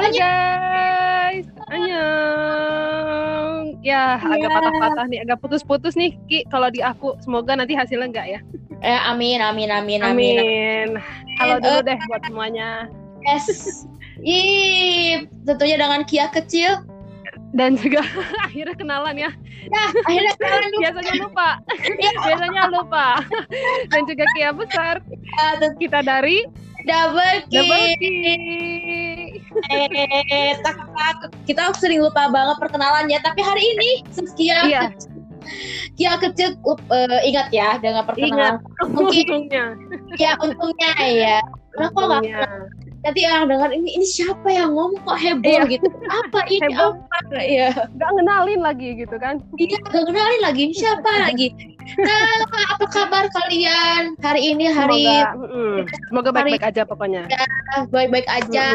Halo guys, annyeong. Ya, agak Iya. patah-patah nih, agak putus-putus nih Ki kalau di aku. Semoga nanti hasilnya enggak ya. Eh, amin, amin, amin, amin. Amin. Halo dulu deh buat semuanya. Yes. Ih, tentunya dengan Kia kecil. Dan juga akhirnya kenalan ya. Nah, akhirnya kalian lupa. Biasanya lupa. Biasanya lupa. Dan juga Kia besar. Tentu Kita dari double Ki. Double. Eh, tak- tak- kita sering lupa banget perkenalannya. Tapi hari ini Saskia Iya. Kia kecil eh, ingat ya dengan perkenalan. Mungkin Untungnya. ya untungnya ya. Nah, kok nggak nanti orang dengar ini ini siapa yang ngomong kok heboh Iya. gitu apa ini Heboh. apa ya Nggak ngenalin lagi gitu kan. iya gak kenalin lagi ini siapa lagi nah apa kabar kalian hari ini hari Semoga, mm, semoga baik-baik aja pokoknya. baik-baik aja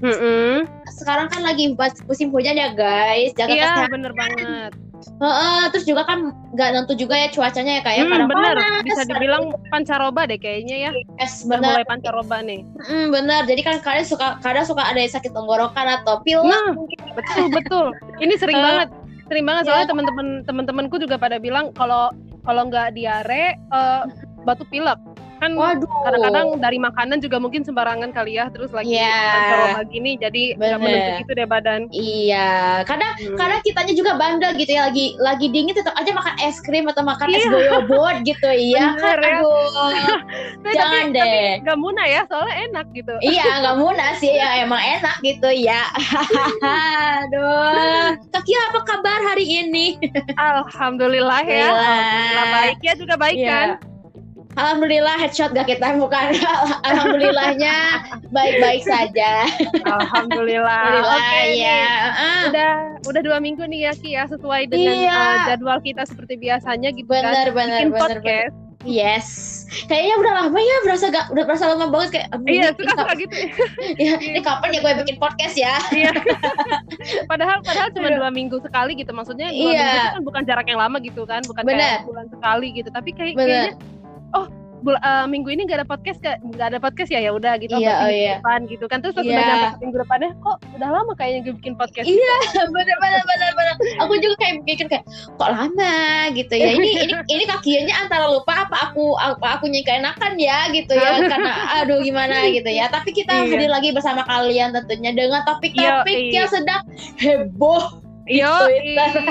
Mm-mm. Mm-mm. sekarang kan lagi musim hujan ya guys jaga Iya, kesehatan bener banget. Heeh, terus juga kan nggak nentu juga ya cuacanya ya kayak Hmm, kadang bener, panas, bisa dibilang pancaroba deh kayaknya ya. yes, Udah bener mulai pancaroba nih. Mm, bener jadi kan kalian suka kadang suka ada yang sakit tenggorokan atau pilek Nah, betul betul. Ini sering Eh, banget, sering banget soalnya teman-teman teman-temanku juga pada bilang kalau kalau nggak diare eh, batuk pilek. Kan waduh kadang-kadang dari makanan juga mungkin sembarangan kali ya, terus lagi Iya. pancaroba gini jadi nggak Bener. menentu gitu deh badan. Iya, kadang Hmm. kadang kitanya juga bandel gitu ya lagi lagi dingin tetap aja makan es krim atau makan es Iya. goyobot gitu iya kan ya. aduh Tapi- jangan tapi, deh Gak munah ya, soalnya enak gitu. iya nggak mudah sih ya emang enak gitu ya aduh kaki apa kabar hari ini Alhamdulillah ya. Alhamdulillah. Baik ya juga baik Iya. kan. Alhamdulillah headshot gak kita bukan Alhamdulillahnya baik-baik saja. Alhamdulillah. Alhamdulillah Oke, nih. ya Ah, udah udah dua minggu nih ya Ki ya sesuai dengan Iya. uh, jadwal kita seperti biasanya gitu bener kan bener bikin bener bener podcast. Yes. Kayaknya udah lama ya berasa gak udah berasa lama banget kayak iya suka suka gitu. Ya, ini kapan ya gue bikin podcast ya? Iya. Padahal padahal cuma dua minggu sekali gitu. Maksudnya dua Iya. minggu itu kan bukan jarak yang lama gitu kan bukan Bener. kayak bulan sekali gitu. Tapi kayak Bener. kayaknya oh bul- uh, minggu ini gak ada podcast gak nggak ada podcast ya ya udah gitu Iya, oh iya. depan gitu kan terus pas Iya. udah nyampe minggu depannya kok udah lama kayaknya gue bikin podcast Iya, bener bener bener bener. Aku juga kayak mikir kayak kok lama gitu ya. Ini ini ini kakinya antara lupa apa aku apa aku keenakan ya gitu ya karena aduh gimana gitu ya. Tapi kita Iya. hadir lagi bersama kalian tentunya dengan topik-topik Yoi. yang sedang heboh. Yo, Twitter.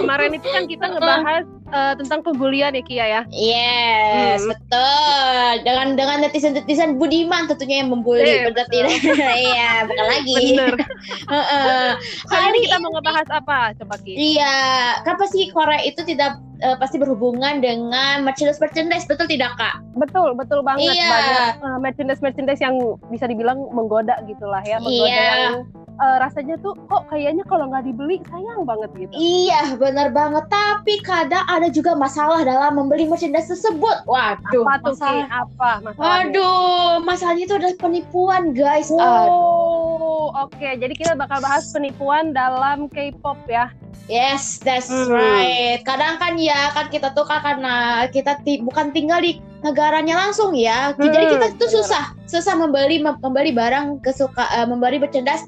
kemarin itu kan kita ngebahas uh, tentang pembulian ya Kia ya. Yes, Hmm. betul. Dengan dengan netizen-netizen budiman tentunya yang membuli, Eh, benar tidak? Iya, bukan lagi. Bener. Heeh. Kali ini kita mau ngebahas apa? Coba Ki. Iya, kan pasti Korea itu tidak eh, pasti berhubungan dengan merchandise merchandise, betul tidak kak? Betul, betul banget. Iya. Banyak uh, merchandise-merchandise yang bisa dibilang menggoda gitulah ya. Menggoda Iya. yang uh, rasanya tuh kok kayaknya kalau nggak dibeli sayang banget gitu. Iya, benar banget. Tapi kadang ada juga masalah dalam membeli merchandise tersebut. Waduh, apa tuh masalah. Apa masalahnya? Waduh, masalahnya itu adalah penipuan, guys. Aduh. Oh, oke. Jadi kita bakal bahas penipuan dalam K-pop ya. Yes, that's Hmm. right. Kadang kan ya, kan kita tuh kan karena kita ti- bukan tinggal di negaranya langsung ya. Jadi Hmm, kita tuh susah, susah membeli mem- membeli barang kesuka eh, membeli merchandise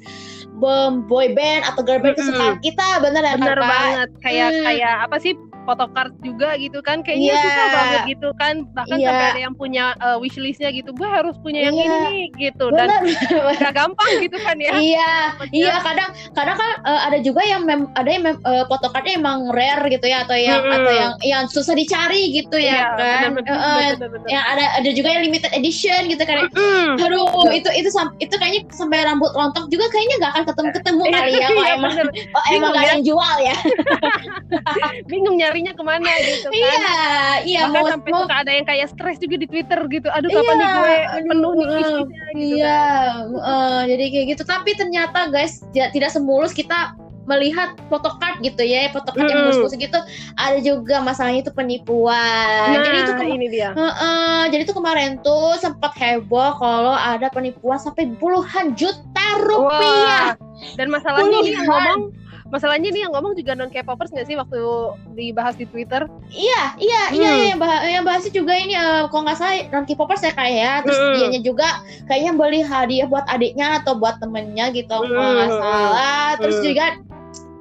boy band atau girl band kesukaan kita, bener ya Bener kan, banget. Kayak Hmm. kayak apa sih? Photocard juga gitu kan kayaknya Iya. susah banget gitu kan bahkan Iya. sampai ada yang punya uh, wishlistnya gitu gue harus punya yang Iya. ini nih gitu dan Bener. gak gampang gitu kan ya Iya, Maksudnya- iya kadang kadang kan eh, ada juga yang mem, ada yang mem, eh, photocardnya emang rare gitu ya atau yang Mm-mm. atau yang yang susah dicari gitu ya Iya, kan. bener, bener, eh, bener, bener. yang ada ada juga yang limited edition gitu kan. Mm. Aduh, itu itu itu kayaknya sampai rambut rontok juga kayaknya nggak akan ketemu ketemu kali ya kalau Iya, emang bener. oh, emang nggak ada ya. yang jual ya. bingung nyarinya ke mana gitu kan Iya, iya bahkan mau sampai mau suka ada yang kayak stres juga di Twitter gitu aduh kapan nih gue penuh nih wishlistnya gitu Iya, eh, jadi kayak gitu. Tapi ternyata guys, tidak semulus kita melihat photocard gitu ya, photocard yang Mm-mm. mulus-mulus gitu. Ada juga masalahnya itu penipuan. nah jadi itu kema- ini dia Heeh, jadi itu kemarin tuh sempat heboh kalau ada penipuan sampai puluhan juta rupiah. Wah. dan masalahnya ini yang Puluhan. ngomong masalahnya ini yang ngomong juga non K-popers nggak sih waktu dibahas di Twitter Iya, iya, Hmm. iya, iya, yang, bah yang bahasnya juga ini eh, kalau nggak salah non K-popers ya kayak ya. Terus Hmm. dianya juga kayaknya beli hadiah buat adiknya atau buat temennya gitu kalau nggak Hmm. salah. Terus Hmm. juga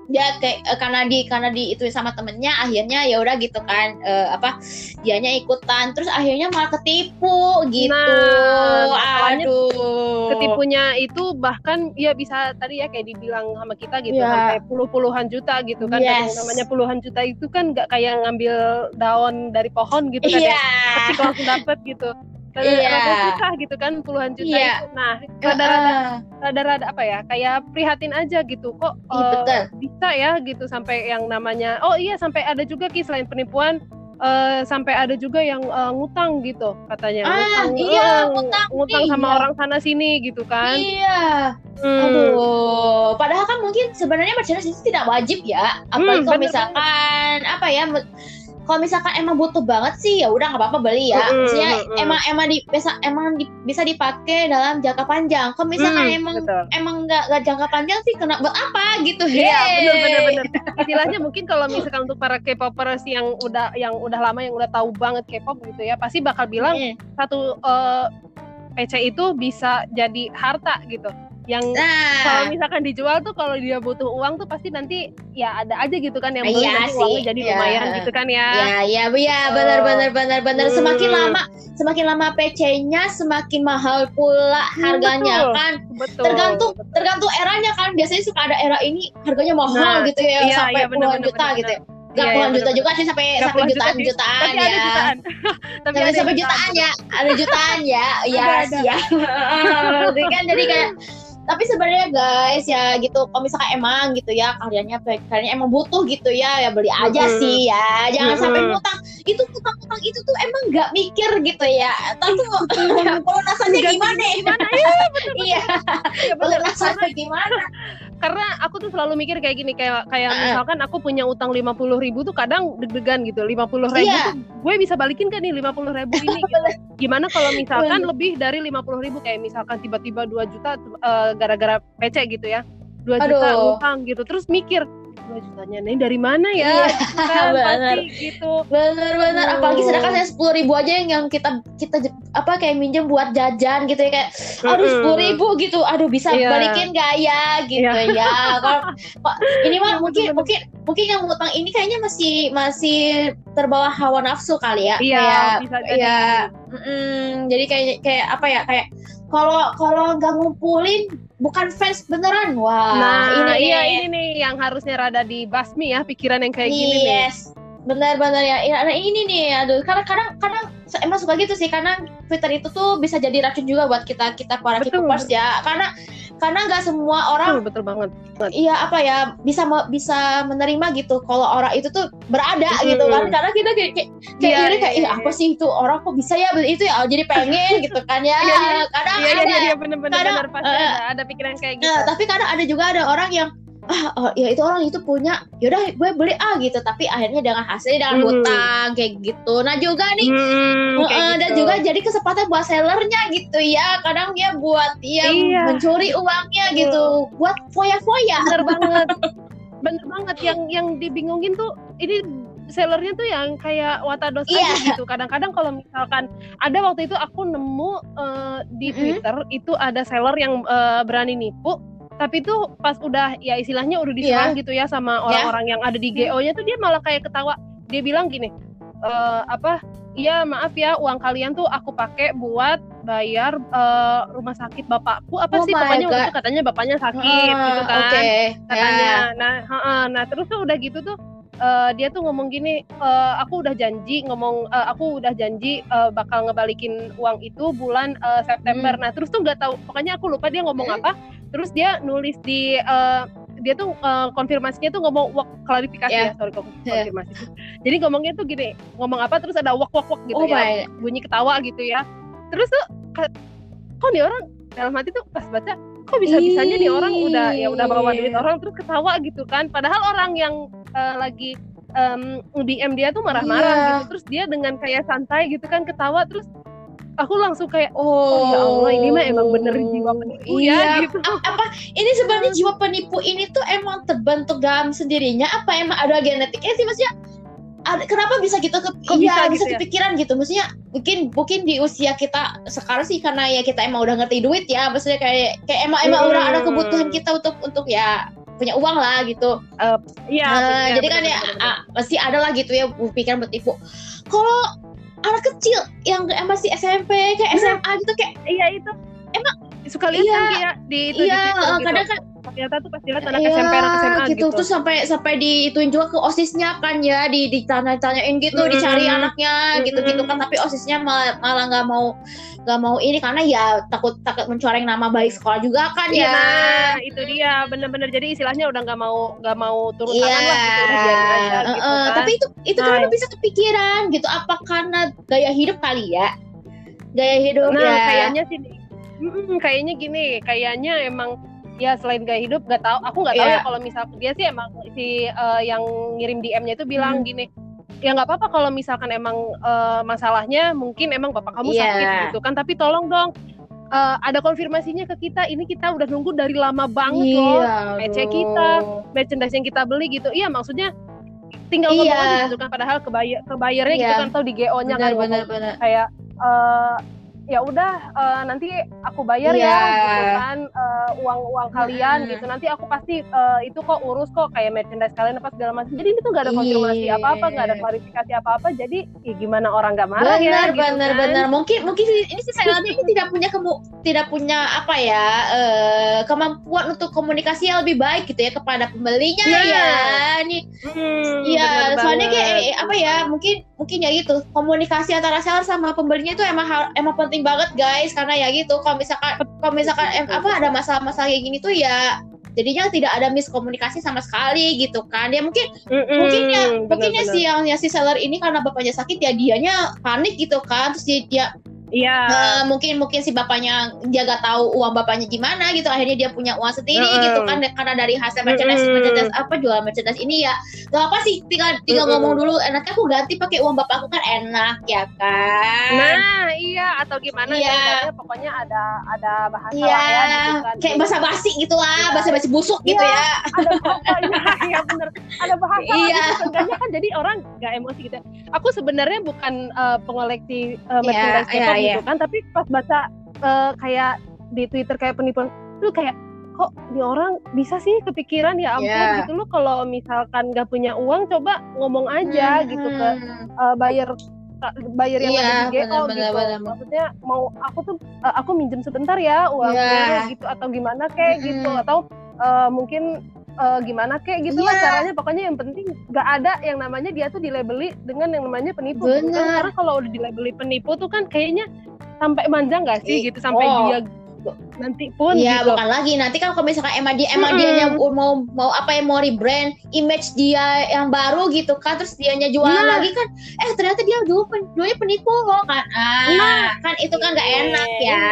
dia kayak eh, karena di karena di itu sama temennya akhirnya ya udah gitu kan eh, apa dianya ikutan. Terus akhirnya malah ketipu gitu. Nah, aduh. ketipunya itu bahkan ya bisa tadi ya kayak dibilang sama kita gitu Iya. sampai puluh-puluhan juta gitu kan Yes. namanya puluhan juta itu kan nggak kayak ngambil daun dari pohon gitu kan iya. Ya ketik langsung dapet gitu Rada- Iya. rada susah gitu kan puluhan juta Iya. itu nah rada-rada rada-rada apa ya kayak prihatin aja gitu kok Iya, eh, betul. bisa ya gitu sampai yang namanya oh iya sampai ada juga ki selain penipuan eh, sampai ada juga yang eh, ngutang gitu katanya Ah, ngutang, iya, eh, ngutang. ngutang sama Iya. orang sana sini gitu kan iya Hmm. Aduh, padahal kan mungkin sebenarnya merchandise itu tidak wajib ya. Apalagi Hmm, kalau bener misalkan apa ya, kalau misalkan emang butuh banget sih ya udah nggak apa-apa beli ya. Mm-mm, Maksudnya mm-mm. emang emang di, bisa emang di- bisa dipakai dalam jangka panjang. Kalau misalkan Hmm, emang betul. emang nggak nggak jangka panjang sih kena buat apa gitu? Iya, Hey. benar benar benar. Istilahnya mungkin kalau misalkan untuk para K-popers yang udah yang udah lama yang udah tahu banget K-pop gitu ya, pasti bakal bilang Hmm. satu eh, PC itu bisa jadi harta gitu. Yang kalau Nah, misalkan dijual tuh kalau dia butuh uang tuh pasti nanti ya ada aja gitu kan yang Iya beli nanti sih, uangnya jadi iya. lumayan gitu kan ya. ya ya ya benar benar benar benar. Semakin Hmm. lama semakin lama PC-nya semakin mahal pula Hmm, harganya betul. kan. Betul. tergantung betul. tergantung eranya kan biasanya suka ada era ini harganya mahal Nah, gitu ya iya, sampai iya, bener, puluhan bener, juta bener, gitu ya bener. Gak Iya, puluhan iya, juta bener, juga sih sampai sampai jutaan jutaan Tapi ya ada jutaan. Tapi sampai, ada sampai jutaan. jutaan ya ada jutaan ya ya Ada, sih ya Jadi kan jadi kayak tapi sebenarnya guys ya gitu kalau misalkan emang gitu ya karyanya karyanya emang butuh gitu ya ya beli aja Mm-mm. sih ya jangan sampai Mm-mm. ngutang itu ngutang-ngutang itu tuh emang nggak mikir gitu ya tapi pelunasannya Nggak gimana ya gimana ya? iya Ya, bener. pelunasannya gimana karena aku tuh selalu mikir kayak gini kayak kayak Heeh. misalkan aku punya utang lima puluh ribu tuh kadang deg-degan gitu lima puluh ribu Iya. tuh gue bisa balikin kan nih lima puluh ribu ini gitu. gimana kalau misalkan lebih dari lima puluh ribu kayak misalkan tiba-tiba 2 juta eh, gara-gara PC gitu ya 2 juta utang gitu terus mikir 2 jutanya nih dari mana Iya, ya Gitu kan, bener. pasti gitu Bener-bener, Aduh. apalagi sedangkan saya sepuluh ribu aja yang, yang kita kita apa kayak minjem buat jajan gitu ya kayak, aduh sepuluh ribu gitu, aduh bisa Iya. balikin gak ya gitu Iya. ya. Kalau ini mah Iya, mungkin mungkin mungkin yang utang ini kayaknya masih masih terbawa hawa nafsu kali ya. Iya, kayak, bisa jadi. ya, mm-mm, jadi kayak kayak apa ya kayak kalau kalau nggak ngumpulin bukan fans beneran, wah nah ini iya nih. ini nih yang harusnya rada dibasmi ya pikiran yang kayak gini nih yes. Benar-benar ya. ya. Nah, ini nih, aduh, kadang kadang kadang emang suka gitu sih karena Twitter itu tuh bisa jadi racun juga buat kita kita para K-popers ya. Karena karena nggak semua orang betul betul banget iya apa ya bisa bisa menerima gitu kalau orang itu tuh berada Hmm. gitu kan. Karena kita kayak kayak, kayak Iya, iri kayak iya, "Ih, iya. apa sih itu orang kok bisa ya itu ya jadi pengen gitu kan ya. Iya, iya. Kadang iya iya ada iya iya bener-bener Kadang, bener pasti eh, ada ada pikiran kayak gitu Nah, tapi kadang ada juga ada orang yang ah oh, ya itu orang itu punya yaudah gue beli ah gitu tapi akhirnya dengan hasilnya dengan Hmm. hutang kayak gitu nah juga nih Hmm, kayak eh, dan gitu. juga jadi kesempatan buat sellernya gitu ya kadang dia buat dia Iya. mencuri uangnya Betul. gitu buat foya-foya bener banget bener banget yang yang dibingungin tuh ini sellernya tuh yang kayak watados aja gitu kadang-kadang kalau misalkan ada waktu itu aku nemu eh, di Mm-mm. Twitter itu ada seller yang eh, berani nipu tapi tuh pas udah ya istilahnya udah diserang gitu ya sama orang-orang yang ada di GO-nya tuh dia malah kayak ketawa. Dia bilang gini eh, apa Iya maaf ya uang kalian tuh aku pakai buat bayar eh, rumah sakit bapakku. Apa Oh sih pokoknya waktu itu katanya bapaknya sakit Ah, gitu kan oke. katanya. ya. Nah, heeh, nah terus tuh udah gitu tuh eh, dia tuh ngomong gini, eh, aku udah janji ngomong, eh, aku udah janji eh, bakal ngebalikin uang itu bulan eh, September. Nah terus tuh nggak tahu, pokoknya aku lupa dia ngomong Hmm. apa. Terus dia nulis di eh, dia tuh eh, konfirmasinya tuh ngomong wak klarifikasi Ya. ya, sorry Ya. konfirmasi. Jadi ngomongnya tuh gini, ngomong apa terus ada wak wak wak gitu oh ya, my bunyi ketawa gitu ya. Terus tuh kok nih orang dalam hati tuh pas baca kok bisa bisanya nih orang udah ya udah bawa duit orang terus ketawa gitu kan padahal orang yang eh, lagi em, DM dia tuh marah-marah Iya. gitu terus dia dengan kayak santai gitu kan ketawa terus aku langsung kayak oh, oh ya Allah ini mah emang bener jiwa penipu ya, iya. ya gitu. Apa ini sebenarnya jiwa penipu ini tuh emang terbentuk dalam sendirinya apa emang ada genetiknya sih maksudnya ada, kenapa bisa gitu ke Kok iya bisa, bisa gitu ya? kepikiran ya? gitu maksudnya mungkin mungkin di usia kita sekarang sih karena ya kita emang udah ngerti duit ya maksudnya kayak kayak emang emang hmm. udah ada kebutuhan kita untuk untuk ya punya uang lah gitu. Uh, iya. Uh, jadi kan ya uh, pasti ada lah gitu ya pikiran buat tipu. Kalau anak kecil yang masih SMP kayak SMA nah, gitu kayak iya itu emang suka lihat iya, kan di itu iya, di gitu. kadang kan ternyata tuh pasti lihat anak iya, SMP anak SMA gitu. gitu. Terus sampai sampai diituin juga ke osisnya kan ya, di ditanya-tanyain gitu, mm dicari anaknya gitu-gitu kan. Tapi osisnya malah malah nggak mau nggak mau ini karena ya takut takut mencoreng nama baik sekolah juga kan ya. Nah, itu dia bener-bener jadi istilahnya udah nggak mau nggak mau turun yeah. tangan lah gitu, aja, uh, gitu kan. Tapi itu itu nah. kenapa bisa kepikiran gitu? Apa karena gaya hidup kali ya? Gaya hidup nah, ya. kayaknya sih Hmm, kayaknya gini, kayaknya emang ya selain gaya hidup nggak tahu aku nggak tahu yeah. ya kalau misal dia sih emang si uh, yang ngirim DM-nya itu bilang hmm. gini ya nggak apa-apa kalau misalkan emang uh, masalahnya mungkin emang bapak kamu yeah. sakit gitu kan tapi tolong dong uh, ada konfirmasinya ke kita ini kita udah nunggu dari lama banget yeah, loh PC kita merchandise yang kita beli gitu iya maksudnya tinggal ngomong yeah. aja gitu kan padahal ke buyer ke buyernya yeah. gitu kan atau di GO-nya kan bener, bener. kayak uh, ya udah uh, nanti aku bayar yeah. ya gitu kan uh, uang uang kalian hmm. gitu nanti aku pasti uh, itu kok urus kok kayak merchandise kalian apa segala macam jadi ini tuh gak ada konfirmasi yeah. apa apa gak ada klarifikasi apa apa jadi ya gimana orang gak marah benar, ya gitu benar kan. benar mungkin mungkin ini sih saya ini tidak punya kemu tidak punya apa ya uh, kemampuan untuk komunikasi yang lebih baik gitu ya kepada pembelinya yeah. ya nih hmm, ya soalnya kayak apa ya mungkin mungkin ya gitu komunikasi antara seller sama pembelinya itu emang emang penting banget guys. Karena ya gitu kalau misalkan kalau misalkan em, apa ada masalah-masalah kayak gini tuh ya jadinya tidak ada miskomunikasi sama sekali gitu kan. Ya mungkin mm -mm, mungkin ya mungkin ya si yang ya si seller ini karena bapaknya sakit ya dianya panik gitu kan. Terus dia, dia Iya. Uh, mungkin mungkin si bapaknya dia gak tahu uang bapaknya gimana gitu. Akhirnya dia punya uang sendiri uh, gitu kan karena dari hasil merchandise uh, merchandise apa jual merchandise ini ya. Gak apa sih tinggal tinggal uh, ngomong dulu enaknya aku ganti pakai uang bapakku kan enak ya kan. Nah, iya atau gimana iya. ya pokoknya ada ada bahasa iya. ya gitu kan. Kayak bahasa basi gitu lah, iya. bahasa basi busuk gitu iya, ya. Ada bahasa iya, iya bener. Ada bahasa iya. gitu. kan jadi orang gak emosi gitu. Aku sebenarnya bukan uh, pengoleksi uh, merchandise yeah, yeah, yeah. gitu kan tapi pas baca uh, kayak di Twitter kayak penipuan itu kayak kok di orang bisa sih kepikiran ya ampun yeah. gitu lo kalau misalkan gak punya uang coba ngomong aja hmm. gitu ke uh, buyer bayar yang yeah, ada di GO gitu. Bener, Maksudnya mau aku tuh uh, aku minjem sebentar ya uangnya yeah. gitu atau gimana kayak mm -hmm. gitu atau uh, mungkin uh, gimana kayak gitu yeah. lah iya. caranya pokoknya yang penting gak ada yang namanya dia tuh dilabeli dengan yang namanya penipu Bener. Kan karena kalau udah dilabeli penipu tuh kan kayaknya sampai manjang gak sih gitu sampai oh. dia nanti pun Iya gitu. bukan lagi nanti kan kalau misalkan emang dia emang hmm. dia yang mau mau apa ya mau rebrand image dia yang baru gitu kan terus dianya jualan nah. lagi kan eh ternyata dia dulu pen, dulunya penipu loh kan ah nah. kan itu kan gak enak ya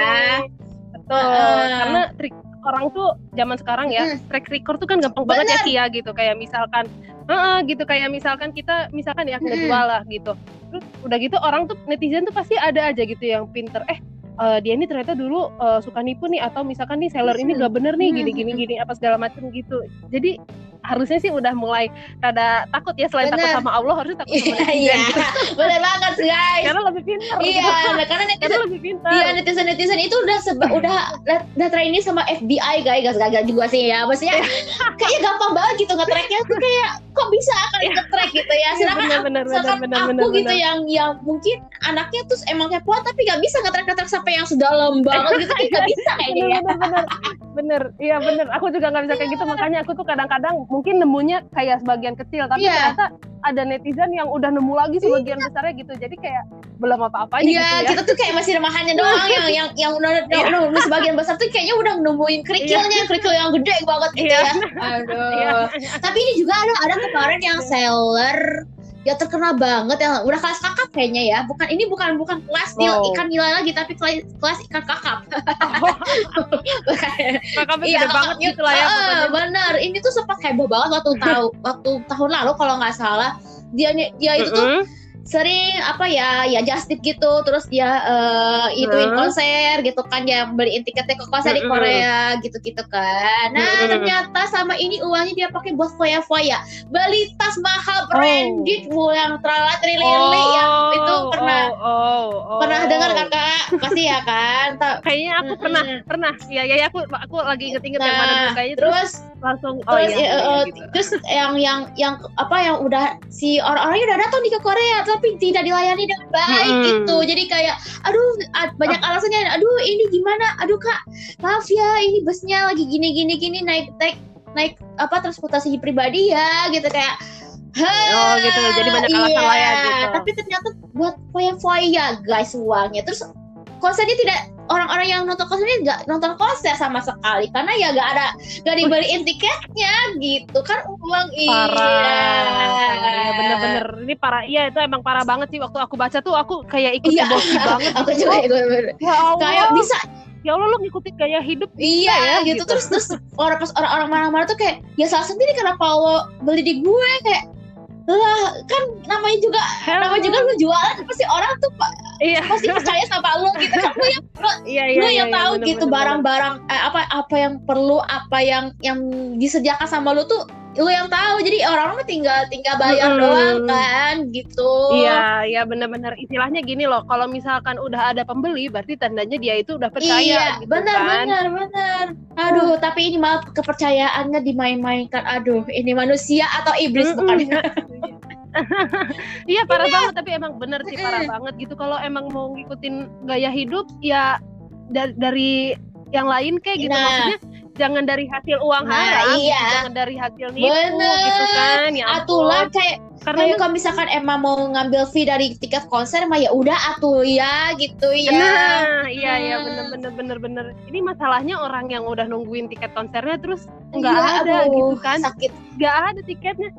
betul uh. karena trik orang tuh zaman sekarang ya hmm. track record tuh kan gampang Bener. banget ya Kia gitu kayak misalkan uh, gitu kayak misalkan kita misalkan ya hmm. jual lah gitu terus udah gitu orang tuh netizen tuh pasti ada aja gitu yang pinter eh uh, dia ini ternyata dulu uh, suka nipu nih atau misalkan nih seller ini gak bener nih gini gini gini apa segala macam gitu. Jadi harusnya sih udah mulai rada takut ya selain bener. takut sama Allah harusnya takut sama netizen. iya, bener banget guys. Karena lebih pintar. Iya gitu. nah, karena netizen karena lebih pintar. Iya netizen netizen itu udah seba, udah udah training sama FBI guys. Gak gagal juga sih ya. Maksudnya kayaknya gampang banget gitu nge-tracknya. Tuh kayak kok bisa akan iya. nge-track gitu ya? Sedangkan bener, bener, bener, bener, aku bener, gitu bener. yang yang mungkin anaknya tuh emang kepo tapi gak bisa nge-track nge-track sampai yang sedalam banget gitu kayak gak bisa kayaknya ya bener bener bener iya bener aku juga gak bisa kayak gitu makanya aku tuh kadang-kadang mungkin nemunya kayak sebagian kecil tapi yeah. ternyata ada netizen yang udah nemu lagi sebagian yeah. besarnya gitu jadi kayak belum apa-apa iya yeah, gitu ya kita tuh kayak masih remahannya doang yang yang yang udah yeah. udah sebagian besar tuh kayaknya udah nemuin kerikilnya yeah. kerikil yang gede banget gitu yeah. ya aduh yeah. tapi ini juga ada ada kemarin yang seller ya terkenal banget yang udah kelas kakap kayaknya ya bukan ini bukan bukan kelas wow. ikan nila lagi tapi kelas, kelas ikan kakap oh. kakap iya, banget gitu lah ya uh, bener ini tuh sempat heboh banget waktu tahu waktu tahun lalu kalau nggak salah dia dia itu mm -hmm. tuh sering apa ya ya just tip gitu terus dia uh, ituin Hmm. konser gitu kan ya beliin tiketnya ke konser di. Korea gitu gitu kan. Nah ternyata sama ini uangnya dia pakai buat foya-foya. Beli tas mahal Oh. branded bu yang terlalu trilili yang itu pernah oh, oh, oh. pernah dengar kan kak? Pasti ya kan? Kayaknya aku pernah pernah. Ya ya ya, aku aku lagi inget-inget yang mana Nah, tuh kayaknya terus terus langsung oh terus iya, ya, iya, eh, gitu. terus yang yang yang apa yang udah si orang-orangnya udah datang nih ke Korea tapi tidak dilayani dengan baik Mm-mm. gitu jadi kayak aduh banyak alasannya aduh ini gimana aduh kak maaf ya ini busnya lagi gini gini gini naik naik naik apa transportasi pribadi ya gitu kayak Oh, gitu. Jadi banyak alasan lah ya, gitu. Tapi ternyata buat foya-foya guys uangnya. Terus konsernya tidak orang-orang yang nonton konsernya nggak nonton konser sama sekali. Karena ya nggak ada nggak dibeliin tiketnya gitu. Kan uang parah. Iya ya bener-bener. Ini parah. Iya itu emang parah banget sih. Waktu aku baca tuh aku kayak ikut Iya. emosi banget. Aku gitu. juga ya gue ya Allah. Kayak bisa. Ya Allah lu ngikutin gaya hidup iya ya, gitu. gitu. terus terus orang pas orang-orang marah-marah tuh kayak ya salah sendiri kenapa lo beli di gue? Kayak lah kan namanya juga namanya juga lu jualan pasti orang tuh pa- iya. pasti percaya sama lu gitu. Kan lu yang iya iya lu iya, yang iya, tahu bener, gitu barang-barang eh, apa apa yang perlu apa yang yang disediakan sama lu tuh lu yang tahu jadi orang mah tinggal tinggal bayar Mm-mm. doang kan gitu Iya, iya benar-benar istilahnya gini loh. Kalau misalkan udah ada pembeli, berarti tandanya dia itu udah percaya. iya gitu benar kan. benar benar aduh tapi ini malah kepercayaannya dimain-mainkan aduh ini manusia atau iblis Mm-mm. bukan Iya parah banget, tapi emang bener sih parah banget gitu. Kalau emang mau ngikutin gaya hidup, ya dari, dari yang lain kayak gitu. Nah. Maksudnya jangan dari hasil uang Nah, haram, iya. jangan dari hasil nipu Bener. gitu kan. Ya atulah kayak karena Tapi kalau misalkan emang mau ngambil fee dari tiket konser mah ya udah atuh ya gitu ya. Nah, iya iya Hmm. bener bener bener bener. Ini masalahnya orang yang udah nungguin tiket konsernya terus nggak Iya, ada aduh, gitu kan. Sakit. nggak ada tiketnya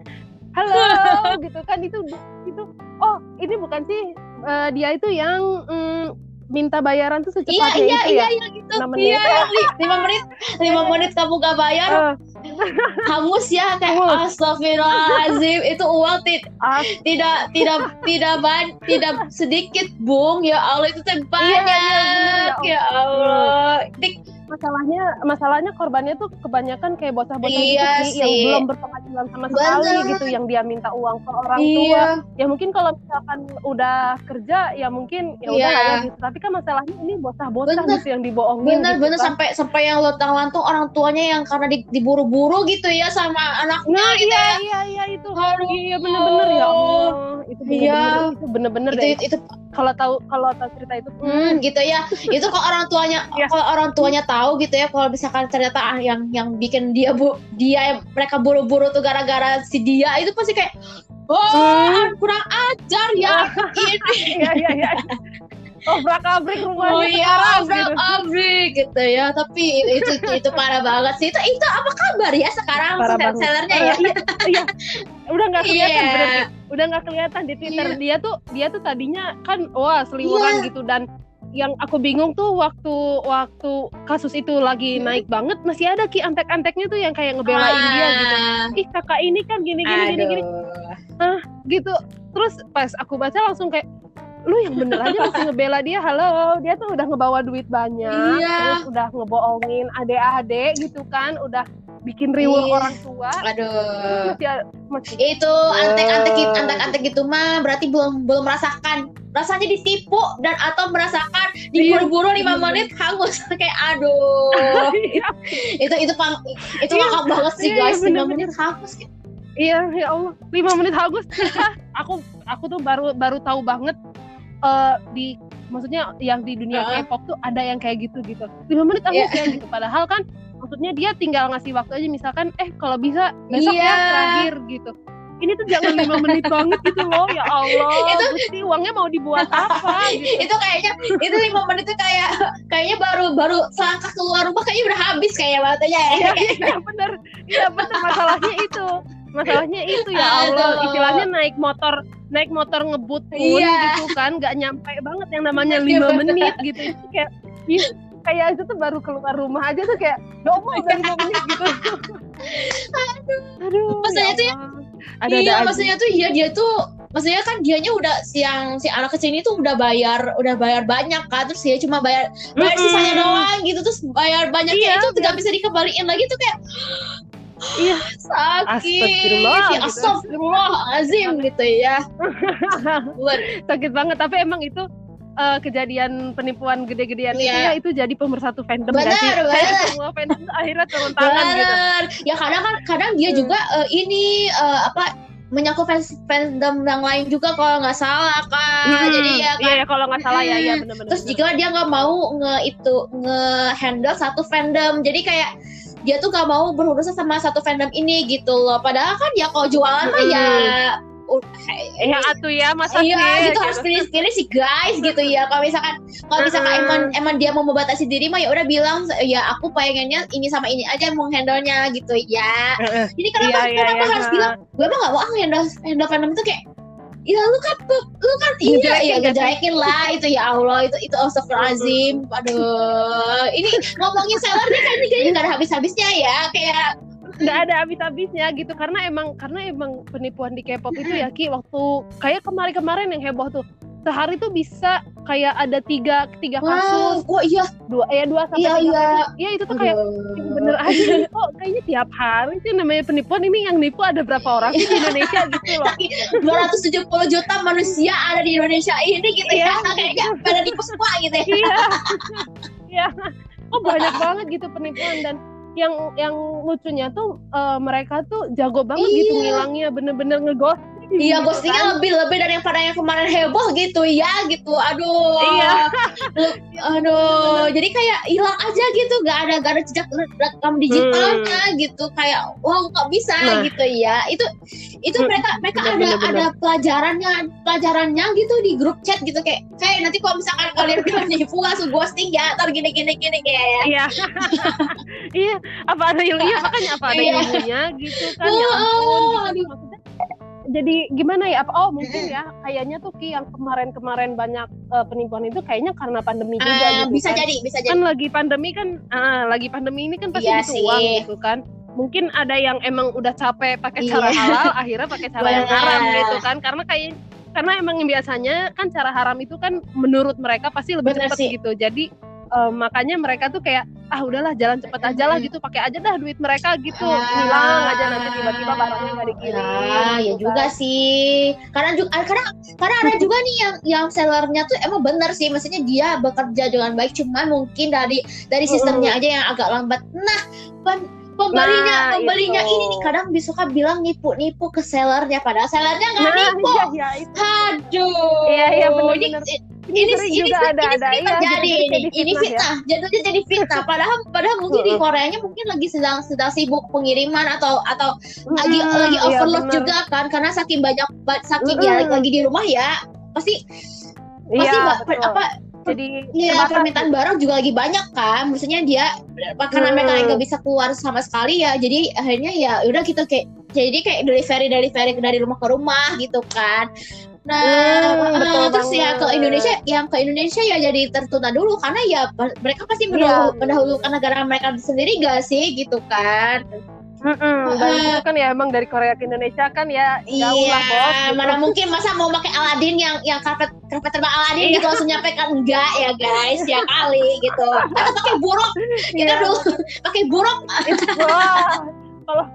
halo gitu kan itu itu oh ini bukan sih eh, dia itu yang mm, minta bayaran tuh Iya secepatnya iya itu iya ya? iya gitu. Enam menit. Iya, lima menit, lima menit kamu gak bayar, Eh, hangus ya kayak Hangus. astagfirullahaladzim. Itu uang ti- ah, tidak tidak tidak ban tidak sedikit bung. Ya Allah itu teh banyak iya, bener, ya Allah. Dik, masalahnya masalahnya korbannya tuh kebanyakan kayak bocah-bocah Iya gitu sih, yang belum berpenghasilan sama sekali Bener. gitu yang dia minta uang ke orang tua iya ya mungkin kalau misalkan udah kerja ya mungkin ya udah Iya. lah ya gitu tapi kan masalahnya ini bocah-bocah gitu yang dibohongin bener gitu bener kan. sampai sampai yang lontang lantung orang tuanya yang karena di- diburu-buru gitu ya sama anaknya Nah, gitu iya, ya iya, iya itu. Aduh. Iya bener-bener ya Allah. Itu bener-bener, Iya. itu bener-bener itu deh. itu, itu Kalau tahu kalau tahu cerita itu, hmm, gitu ya itu kalau orang tuanya Iya. kalau orang tuanya tahu gitu ya kalau misalkan ternyata ah, yang yang bikin dia bu dia mereka buru-buru tuh gara-gara si dia itu pasti kayak oh Hmm. kurang ajar ya ini iya iya iya. Obrak abrik rumahnya Oh iya, sekarang abrak gitu. abrik gitu ya. Tapi itu itu parah banget sih. Itu itu apa kabar ya sekarang sel- sellernya Eh, ya? iya, iya. Udah nggak kelihatan Iya. berarti. Udah nggak kelihatan di Twitter Iya. dia tuh dia tuh tadinya kan wah seliweran Iya. gitu dan yang aku bingung tuh waktu waktu kasus itu lagi Hmm. naik banget masih ada ki antek-anteknya tuh yang kayak ngebelain dia gitu. Ih kakak ini kan gini gini gini gini Aduh. gitu terus pas aku baca langsung kayak lu yang bener aja masih ngebela dia halo dia tuh udah ngebawa duit banyak Iya. terus udah ngebohongin adek-adek gitu kan udah bikin riwuh Iya. orang tua Aduh. masih masih Itu antek-antek gitu, antek-antek gitu mah berarti belum belum merasakan rasanya ditipu dan atau merasakan diburu-buru lima Iya. menit hangus kayak aduh. iya itu itu pang itu Iya. ngakak banget sih Iya, iya, guys lima menit hangus. iya ya Allah lima menit hagus aku aku tuh baru baru tahu banget eh, di maksudnya yang di dunia Heeh. K-pop tuh ada yang kayak gitu gitu lima menit Iya. hagus ya gitu padahal kan maksudnya dia tinggal ngasih waktu aja misalkan eh kalau bisa besok Iya. ya terakhir gitu ini tuh jangan lima menit banget gitu loh ya Allah Itu- Gusti uangnya mau dibuat apa gitu itu kayaknya itu lima menit itu kayak kayaknya baru baru selangkah keluar rumah kayaknya udah habis kayak waktunya ya. iya iya bener iya bener masalahnya itu masalahnya itu ya Allah Aduh. istilahnya naik motor naik motor ngebut pun Iya. gitu kan nggak nyampe banget yang namanya Iya, lima menit gitu itu kayak ih, kayak itu tuh baru keluar rumah aja tuh kayak domo udah lima menit gitu. Aduh. Aduh Maksudnya ya tuh ya- ada iya ada maksudnya tuh iya dia tuh maksudnya kan dianya udah siang si anak kecil ini tuh udah bayar udah bayar banyak kan terus dia cuma bayar bayar Mm-mm. sisanya doang gitu terus bayar banyaknya Iya, itu nggak bisa dikembaliin lagi tuh kayak Iya. sakit Astagfirullah, ya gitu. astagfirullahalazim gitu ya. Sakit banget tapi emang itu eh, kejadian penipuan gede-gedean itu Iya. ya itu jadi pemersatu fandom Benar, gak sih? Kayak benar. semua fandom akhirnya turun tangan gitu. Bener. Ya kadang kan kadang dia Hmm. juga eh, ini eh, apa menyangkut fans fandom yang lain juga kalau nggak salah kan. Hmm, Jadi ya iya kan. ya kalau nggak salah ya iya Hmm. benar-benar. Terus jika dia nggak mau nge itu nge handle satu fandom, jadi kayak dia tuh gak mau berurusan sama satu fandom ini gitu loh. Padahal kan ya kalau jualan mah ya uh, eh yang atuh ya masa Iya sih, gitu harus pilih-pilih sih guys gitu ya. Kalau misalkan kalau misalkan Mm-mm. emang emang dia mau membatasi diri mah ya udah bilang ya aku pengennya ini sama ini aja mau handle-nya gitu ya. Heeh. Jadi kenapa Iya, iya, kenapa iya. harus bilang gue emang gak mau ah handle handle fandom itu kayak ya lu kan lu kan iya sih? ngejelekin lah itu ya Allah itu itu astagfirullahaladzim aduh ini ngomongin seller nih kayaknya kayaknya gak ada habis-habisnya ya kayak nggak ada habis-habisnya gitu karena emang karena emang penipuan di K-pop itu ya Ki waktu kayak kemarin-kemarin yang heboh tuh. Sehari tuh bisa kayak ada tiga tiga wow kasus. oh iya. Dua ya dua sampai Iya, iya. iya itu tuh kayak Aduh. bener aja kok kayaknya tiap hari sih namanya penipuan ini yang nipu ada berapa orang sih di Indonesia gitu loh. 270 juta manusia ada di Indonesia ini gitu ya. Kayaknya pada nipu semua gitu ya. Iya. Iya. Oh banyak banget gitu penipuan dan yang yang lucunya tuh eh, mereka tuh jago banget gitu Iya. ngilangnya bener-bener ngeghost Iya, ghostingnya kan. lebih lebih dari yang pada yang kemarin heboh gitu ya, gitu. Aduh. Iya. Aduh. Jadi kayak hilang aja gitu, nggak ada nggak ada jejak rekam digitalnya gitu. Kayak wow nggak bisa Hmm. Nah. gitu ya. Itu itu Hmm, mereka mereka bener, ada bener, bener. ada pelajarannya pelajarannya gitu di grup chat gitu kayak kayak nanti kalau misalkan kalian udah nipu langsung ghosting ya, ntar gini gini gini kayak ya. Iya. iya, apa ada ilmunya makanya apa ada Iya. ilmunya gitu kan ya Oh, ampun gitu. aduh. Maksudnya jadi gimana ya? Apa oh mungkin ya kayaknya tuh Ki yang kemarin-kemarin banyak eh, penipuan itu kayaknya karena pandemi juga Ah, gitu bisa kan. jadi, bisa jadi. Kan lagi pandemi kan ah, lagi pandemi ini kan pasti Iya butuh sih. uang gitu kan. Mungkin ada yang emang udah capek pakai cara Iya. halal, akhirnya pakai cara yang haram gitu kan. Karena kayak karena emang yang biasanya kan cara haram itu kan menurut mereka pasti lebih cepat gitu. Jadi eh, makanya mereka tuh kayak ah udahlah jalan cepet aja lah gitu pakai aja dah duit mereka gitu Ah. hilang aja nanti tiba-tiba barangnya nggak dikirim Ya, ya gitu juga kan. sih. Karena juga kadang kadang ada juga nih yang yang sellernya tuh emang benar sih, maksudnya dia bekerja dengan baik, cuman mungkin dari dari sistemnya aja yang agak lambat. Nah, pem- pembelinya Nah, pembelinya itu. ini nih kadang suka bilang nipu-nipu ke sellernya, padahal sellernya nggak nah nipu. iya iya itu Aduh. Iya, iya, benar-benar. ini, sering ini juga ini ada ada ini iya terjadi jadi- ini jadi ini fitnah ya. fitnah jatuhnya jadi fitnah padahal padahal mungkin di. Koreanya mungkin lagi sedang sedang sibuk pengiriman atau atau lagi Hmm, lagi iya, overload benar. juga kan karena saking banyak ba- saking ya Mm-mm. lagi di rumah ya pasti pasti ba- betul. apa jadi ya permintaan barang juga lagi banyak kan maksudnya dia karena Hmm. mereka nggak bisa keluar sama sekali ya jadi akhirnya ya udah gitu kayak jadi kayak delivery delivery dari rumah ke rumah gitu kan nah Hmm, betul terus ya ke. Indonesia yang ke Indonesia ya jadi tertunda dulu karena ya mereka pasti Iya. mendahulu- mendahulukan negara mereka sendiri gak sih gitu kan Mm-mm, dan Heeh. itu kan ya emang dari Korea ke Indonesia kan ya jauh iya lah bos gitu. mana mungkin masa mau pakai Aladin yang yang karpet karpet terbang Aladin Iya. gitu langsung nyampe kan enggak ya guys ya kali gitu atau pakai buruk kita dulu pakai buruk kalau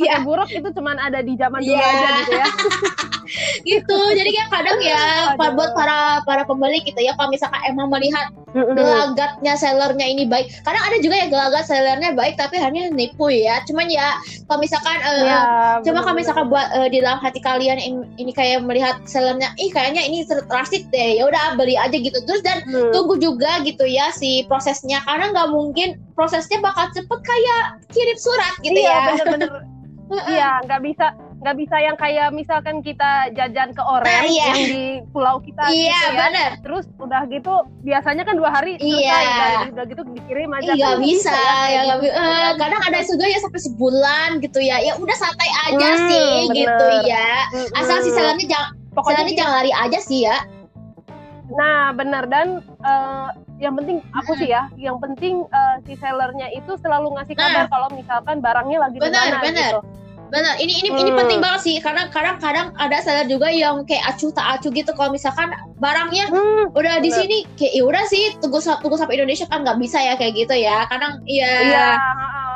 Iya. pakai buruk itu cuman ada di zaman dulu Iya. aja gitu ya gitu jadi kayak kadang ya Aduh. buat para para pembeli gitu ya kalau misalkan emang melihat gelagatnya sellernya ini baik kadang ada juga ya gelagat sellernya baik tapi hanya nipu ya cuman ya kalau misalkan eh, Iya, Coba kalau misalkan buat eh, di dalam hati kalian ini, ini kayak melihat sellernya, ih kayaknya ini trusted deh, ya udah beli aja gitu. Terus dan Hmm. tunggu juga gitu ya si prosesnya karena nggak mungkin prosesnya bakal cepet kayak kirim surat gitu iya, ya. bener-bener iya nggak bisa nggak bisa yang kayak misalkan kita jajan ke Oren Nah, iya. yang di pulau kita Iya gitu ya bener. terus udah gitu biasanya kan dua hari selesai Iya. kan udah gitu dikirim aja Iya Kan bisa, ya, ya gitu kan. kadang ada juga ya sampai sebulan gitu ya. Ya udah santai aja Hmm, sih bener. gitu ya. Mm-mm. Asal si sellernya jangan pokoknya sellernya jangan lari aja sih ya. Nah, benar dan eh, yang penting aku sih ya, yang penting eh, si sellernya itu selalu ngasih kabar kalau misalkan barangnya lagi di mana benar. gitu. Benar ini ini hmm. ini penting banget sih karena kadang-kadang ada seller juga yang kayak acuh tak acuh gitu. Kalau misalkan barangnya hmm, udah di sini kayak ya udah sih tunggu tunggu sampai Indonesia kan nggak bisa ya kayak gitu ya. Kadang iya. Ya,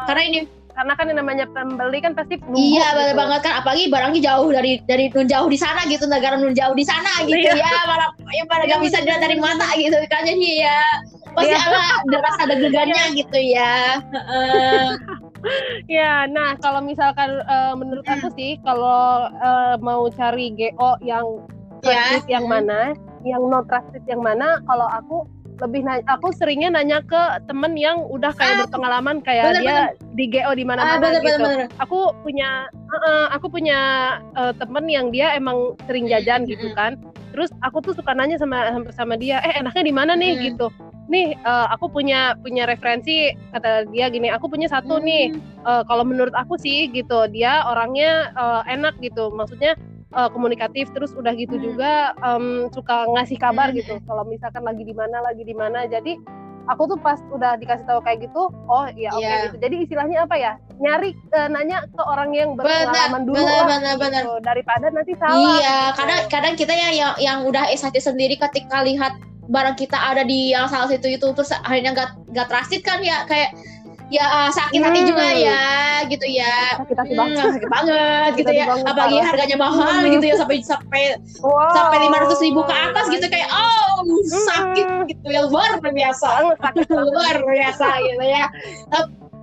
karena ini karena kan yang namanya pembeli kan pasti nunggu iya gitu. benar banget kan. Apalagi barangnya jauh dari dari nun jauh di sana gitu negara nun jauh di sana gitu iya. ya. Malah yang pada nggak bisa dilihat dari mata gitu kan. Jadi ya pasti iya. ada rasa deg-degannya gitu ya ya nah kalau misalkan uh, menurut aku sih kalau uh, mau cari GO yang yeah. yang mana yang no trusted yang mana kalau aku lebih nanya, aku seringnya nanya ke temen yang udah kayak ah, berpengalaman kayak bener, dia bener. di GO di mana-mana ah, gitu. Bener, bener. Aku punya uh, aku punya uh, temen yang dia emang sering jajan gitu kan. Terus aku tuh suka nanya sama sama dia, eh enaknya di mana nih hmm. gitu. Nih uh, aku punya punya referensi kata dia gini, aku punya satu hmm. nih. Uh, kalau menurut aku sih gitu, dia orangnya uh, enak gitu. Maksudnya uh, komunikatif terus udah gitu hmm. juga um, suka ngasih kabar hmm. gitu kalau misalkan lagi di mana lagi di mana jadi aku tuh pas udah dikasih tahu kayak gitu oh iya oke okay, yeah. gitu jadi istilahnya apa ya nyari uh, nanya ke orang yang berpengalaman dulu bener, lah bener, gitu. bener. daripada nanti salah iya gitu. kadang kadang kita ya yang yang udah SHT sendiri ketika lihat barang kita ada di yang salah satu itu terus akhirnya gak gak transit kan ya kayak ya uh, sakit hati hmm. juga ya gitu ya sakit hati banget hmm, sakit banget gitu ya banget, apalagi banget. harganya mahal hmm. gitu ya sampai sampai wow. sampai lima ratus ribu ke atas gitu kayak oh sakit hmm. gitu ya luar biasa sakit luar biasa gitu ya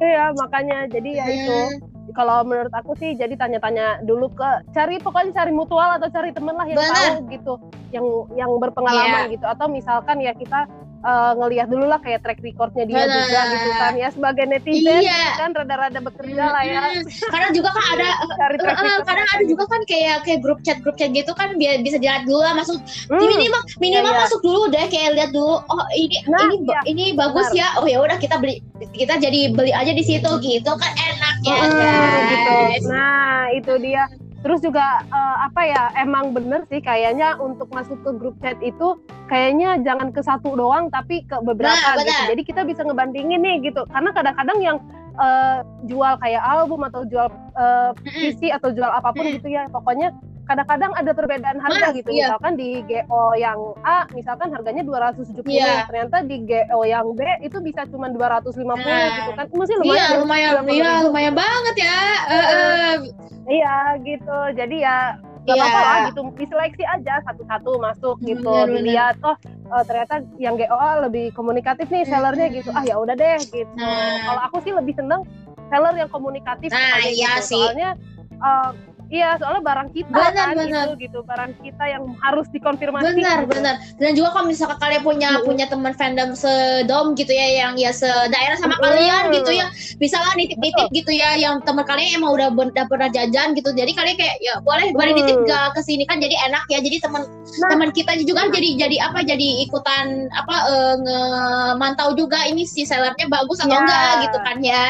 iya makanya jadi ya itu hmm. Kalau menurut aku sih jadi tanya-tanya dulu ke cari pokoknya cari mutual atau cari temen lah yang Bener. tahu gitu yang yang berpengalaman yeah. gitu atau misalkan ya kita uh, ngelihat dulu lah kayak track recordnya dia Bener. juga gitu kan ya sebagai netizen iya. kan rada-rada bekerja lah ya karena juga kan ada uh, kadang ada juga kan kayak kayak grup chat grup chat gitu kan biar bisa dilihat dulu lah masuk hmm. minimal minimal iya, iya. masuk dulu deh kayak lihat dulu oh ini nah, ini iya. ini bagus Benar. ya oh ya udah kita beli kita jadi beli aja di situ gitu kan enak ya hmm, gitu nah itu dia Terus juga uh, apa ya emang bener sih kayaknya untuk masuk ke grup chat itu kayaknya jangan ke satu doang tapi ke beberapa nah, gitu. Jadi kita bisa ngebandingin nih gitu. Karena kadang-kadang yang uh, jual kayak album atau jual uh, PC atau jual apa pun gitu ya. Pokoknya kadang-kadang ada perbedaan harga Mas, gitu. Iya. Misalkan di GO yang A misalkan harganya 270, iya. ternyata di GO yang B itu bisa cuma 250 nah. gitu kan. Masih lumayan. Iya, lumayan iya, lumayan banget ya. Uh, uh, iya, gitu. Jadi ya Gak yeah. apa-apa lah gitu, diseleksi aja satu-satu masuk gitu, bener, dilihat oh uh, ternyata yang GO lebih komunikatif nih sellernya gitu, ah ya udah deh gitu. Nah. Kalau aku sih lebih seneng seller yang komunikatif nah, iya gitu. sih. soalnya uh, Iya, soalnya barang kita benar, kan benar. gitu gitu, barang kita yang harus dikonfirmasi. Benar, gitu. benar. Dan juga kalau misalkan kalian punya mm. punya teman fandom sedom gitu ya yang ya sedaerah sama mm. kalian gitu ya, bisa lah nitip-nitip gitu ya yang teman kalian emang udah, udah pernah jajan gitu. Jadi kalian kayak ya boleh boleh nitip ke ke sini kan jadi enak ya. Jadi teman nah. teman kita juga kan jadi jadi apa jadi ikutan apa uh, nge juga ini si sellernya bagus atau ya. enggak gitu kan ya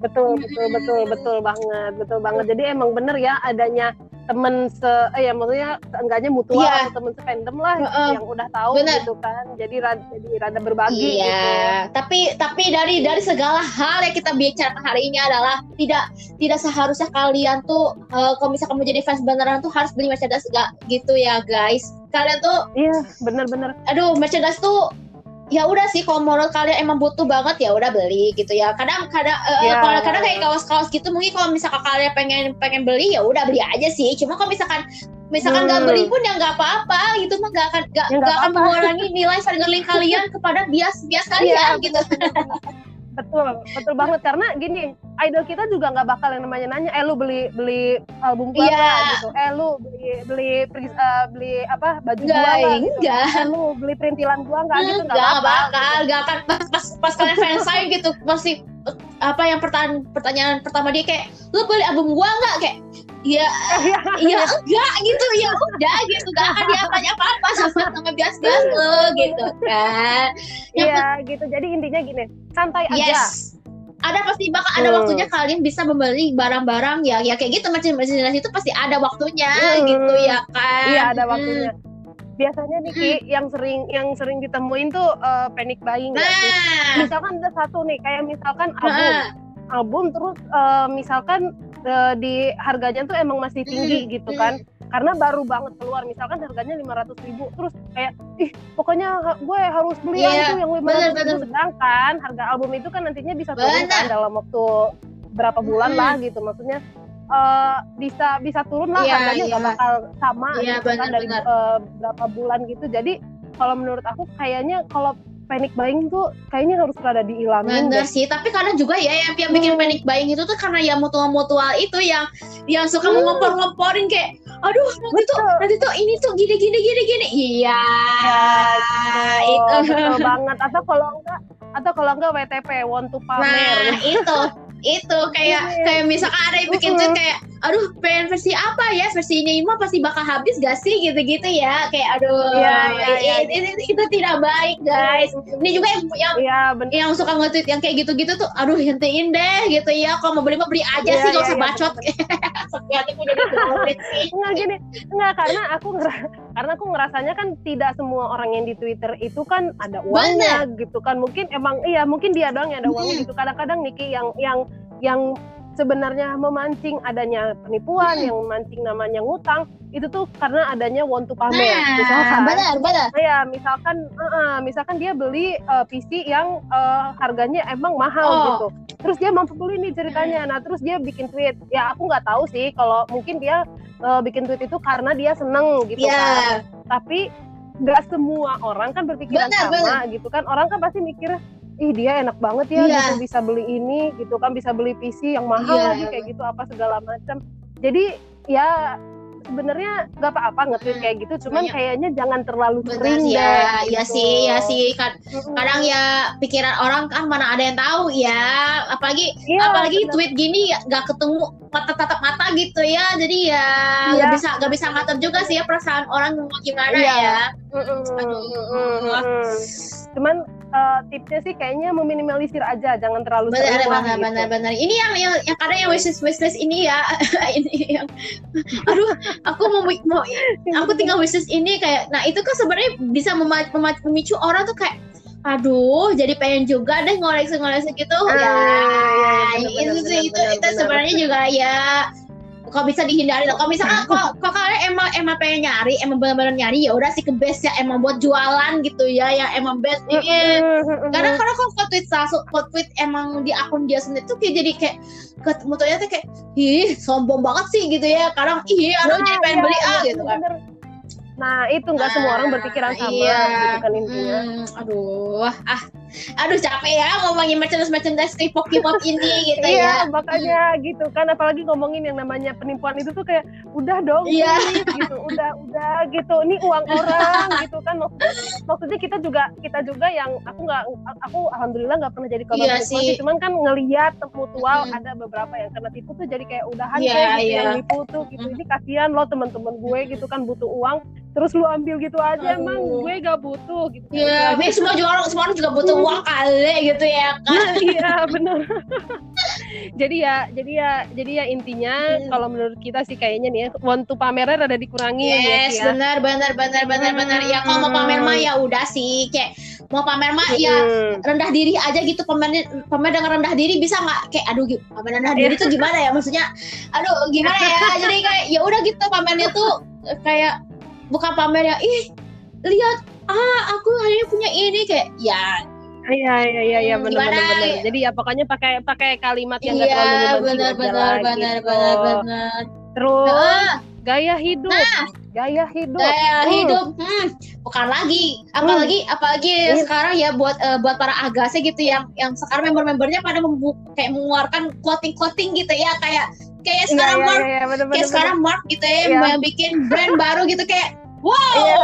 betul betul betul betul banget betul banget. Jadi emang bener ya adanya temen se eh ya maksudnya enggaknya mutual yeah. atau temen fandom lah uh, uh, yang udah tahu bener. gitu kan. Jadi rada, jadi rada berbagi iya. gitu. tapi tapi dari dari segala hal yang kita bicarakan hari ini adalah tidak tidak seharusnya kalian tuh uh, kalau misalkan mau jadi fans beneran tuh harus beli merchandise gak gitu ya guys. Kalian tuh iya bener-bener. Aduh merchandise tuh ya udah sih kalau menurut kalian emang butuh banget ya udah beli gitu ya kadang kadang uh, yeah. kalau kadang kayak kaos-kaos gitu mungkin kalau misalkan kalian pengen pengen beli ya udah beli aja sih cuma kalau misalkan misalkan nggak hmm. beli pun ya nggak apa-apa gitu mah nggak akan nggak ya, akan mengurangi nilai link kalian kepada bias bias kalian yeah. gitu betul betul banget karena gini idol kita juga nggak bakal yang namanya nanya eh lu beli beli album gua yeah. gitu eh lu beli beli uh, beli apa baju gua enggak, gitu. enggak. eh lu beli perintilan gua nggak gitu nggak bakal nggak akan pas pas, pas kalian fans saya gitu masih apa yang pertanyaan pertanyaan pertama dia kayak lu beli album gua nggak kayak ya ya enggak gitu ya udah gitu gak akan diapanya apa-apa sama sama bias-bias lo gitu kan iya gitu jadi intinya gini santai aja yes. ada pasti bakal ada hmm. waktunya kalian bisa membeli barang-barang ya ya kayak gitu macam-macam itu pasti ada waktunya hmm. gitu ya kan iya ada waktunya hmm biasanya nih Ki, hmm. yang sering yang sering ditemuin tuh uh, panic buying nah. ya. Misalkan ada satu nih kayak misalkan album. Nah album terus uh, misalkan uh, di harganya tuh emang masih tinggi hmm. gitu kan. Karena baru banget keluar. Misalkan harganya lima ratus ribu terus kayak ih pokoknya gue harus beli yeah, itu yang lima ratus ribu. sedangkan harga album itu kan nantinya bisa turun kan dalam waktu berapa bulan hmm. lah gitu. Maksudnya uh, bisa bisa turun lah yeah, harganya yeah. bakal sama yeah, gitu kan dari uh, berapa bulan gitu. Jadi kalau menurut aku kayaknya kalau panic buying tuh kayaknya harus rada diilangin Bener deh. sih, tapi kadang juga ya yang, yang bikin hmm. panic buying itu tuh karena ya mutual-mutual itu yang yang suka hmm. ngompor-ngomporin kayak aduh nanti betul. tuh nanti tuh ini tuh gini gini gini gini iya ya, itu betul banget atau kalau enggak atau kalau enggak WTP want to pamer nah itu itu kayak yeah. kayak misalkan ada yang bikin tweet kayak aduh pengen versi apa ya? Versi ini mah pasti bakal habis gak sih? Gitu-gitu ya. Kayak aduh yeah, yeah, yeah. Itu, itu, itu tidak baik guys. Ini juga yang yang, yeah, yang suka nge-tweet yang kayak gitu-gitu tuh aduh hentiin deh gitu ya. Kalau mau beli mau beli aja yeah, sih gak usah yeah, bacot. Nggak gini. Nggak karena aku karena aku ngerasanya kan tidak semua orang yang di Twitter itu kan ada uangnya Bener. gitu kan. Mungkin emang iya mungkin dia doang yang ada uangnya gitu. Kadang-kadang Niki yang yang yang sebenarnya memancing adanya penipuan, hmm. yang memancing namanya ngutang, itu tuh karena adanya want to pamer. Nah, misalkan, benar, benar. Ya, misalkan, uh, misalkan dia beli uh, PC yang uh, harganya emang mahal oh. gitu. Terus dia mampu beli nih ceritanya. Nah, terus dia bikin tweet. Ya, aku nggak tahu sih kalau mungkin dia uh, bikin tweet itu karena dia seneng gitu yeah. kan. Tapi nggak semua orang kan berpikiran benar, sama benar. gitu kan. Orang kan pasti mikir ih dia enak banget ya yeah. gitu bisa beli ini gitu kan bisa beli PC yang mahal yeah. lagi kayak gitu apa segala macam jadi ya sebenarnya nggak apa-apa nge-tweet kayak gitu cuman Banyak. kayaknya jangan terlalu Bener, sering ya, deh ya gitu. sih ya sih kadang ya pikiran orang kan mana ada yang tahu ya apalagi ya, apalagi bener. tweet gini nggak ketemu tatap mata gitu ya jadi ya nggak ya. bisa nggak bisa ngatur juga sih ya perasaan orang mau gimana ya, ya. Aduh. cuman uh, tipsnya sih kayaknya meminimalisir aja, jangan terlalu benar, benar, gitu. benar, benar. Ini yang yang yang kadang yang wishlist wishlist ini ya, ini yang, aduh, aku mau mau, aku tinggal wishlist ini kayak, nah itu kan sebenarnya bisa memicu orang tuh kayak aduh jadi pengen juga deh ngoleksi-ngoleksi gitu ah, ya, ya, ya bener, itu bener, itu, bener, itu sebenarnya juga ya kok bisa dihindari Kalau misalkan kok kok kalian emang emang pengen nyari, emang benar-benar nyari ya udah sih ke base ya emang buat jualan gitu ya, yang emang base ini. Karena karena kok tweet satu, kok tweet emang di akun dia sendiri tuh kayak jadi kayak mutunya tuh kayak ih sombong banget sih gitu ya. Kadang ih aduh nah, jadi pengen iya, beli ah gitu kan. Nah itu nggak nah, semua orang berpikiran sama iya. gitu kan intinya. Hmm, aduh, ah, aduh capek ya ngomongin merchandise merchandise K-pop K-pop ini gitu iya, ya. makanya gitu kan apalagi ngomongin yang namanya penipuan itu tuh kayak udah dong iya. gitu, udah udah gitu. Ini uang orang gitu kan maksudnya, maksudnya kita juga kita juga yang aku nggak aku alhamdulillah nggak pernah jadi korban iya penipuan sih. cuman kan ngelihat mutual hmm. ada beberapa yang kena tipu tuh jadi kayak udahan yeah, kayak gitu yeah. yang nipu tuh gitu. Hmm. Ini kasihan lo teman-teman gue gitu kan butuh uang terus lu ambil gitu aja Aduh. emang gue gak butuh gitu iya yeah, semua juga orang semua orang juga butuh uang kali gitu ya kan? Iya benar jadi ya jadi ya jadi ya intinya hmm. kalau menurut kita sih kayaknya nih ya want to pameran ada dikurangi yes ya, benar benar benar benar hmm. benar ya kalau mau pamer mah ya udah sih kayak mau pamer mah ya hmm. rendah diri aja gitu pamer pamer dengan rendah diri bisa nggak? Kayak aduh pamer rendah diri tuh gimana ya? Maksudnya aduh gimana ya? Jadi kayak ya udah gitu pamernya tuh kayak bukan pamer ya ih lihat ah aku hari ini punya ini. Kayak ya Iya iya iya iya benar benar benar. Jadi ya pokoknya pakai pakai kalimat yang enggak iya, terlalu benar benar benar benar benar. Terus nah, gaya hidup. Nah, gaya hidup. Gaya uh. hidup. Hmm, bukan lagi. Apalagi hmm. apalagi hmm. sekarang ya buat uh, buat para agase gitu yang yang sekarang member-membernya pada kayak mengeluarkan clothing-clothing gitu ya kayak kayak iya, sekarang iya, Mark iya, iya, bener, kayak bener, sekarang Mark gitu ya iya. yang bikin brand baru gitu kayak wow iya,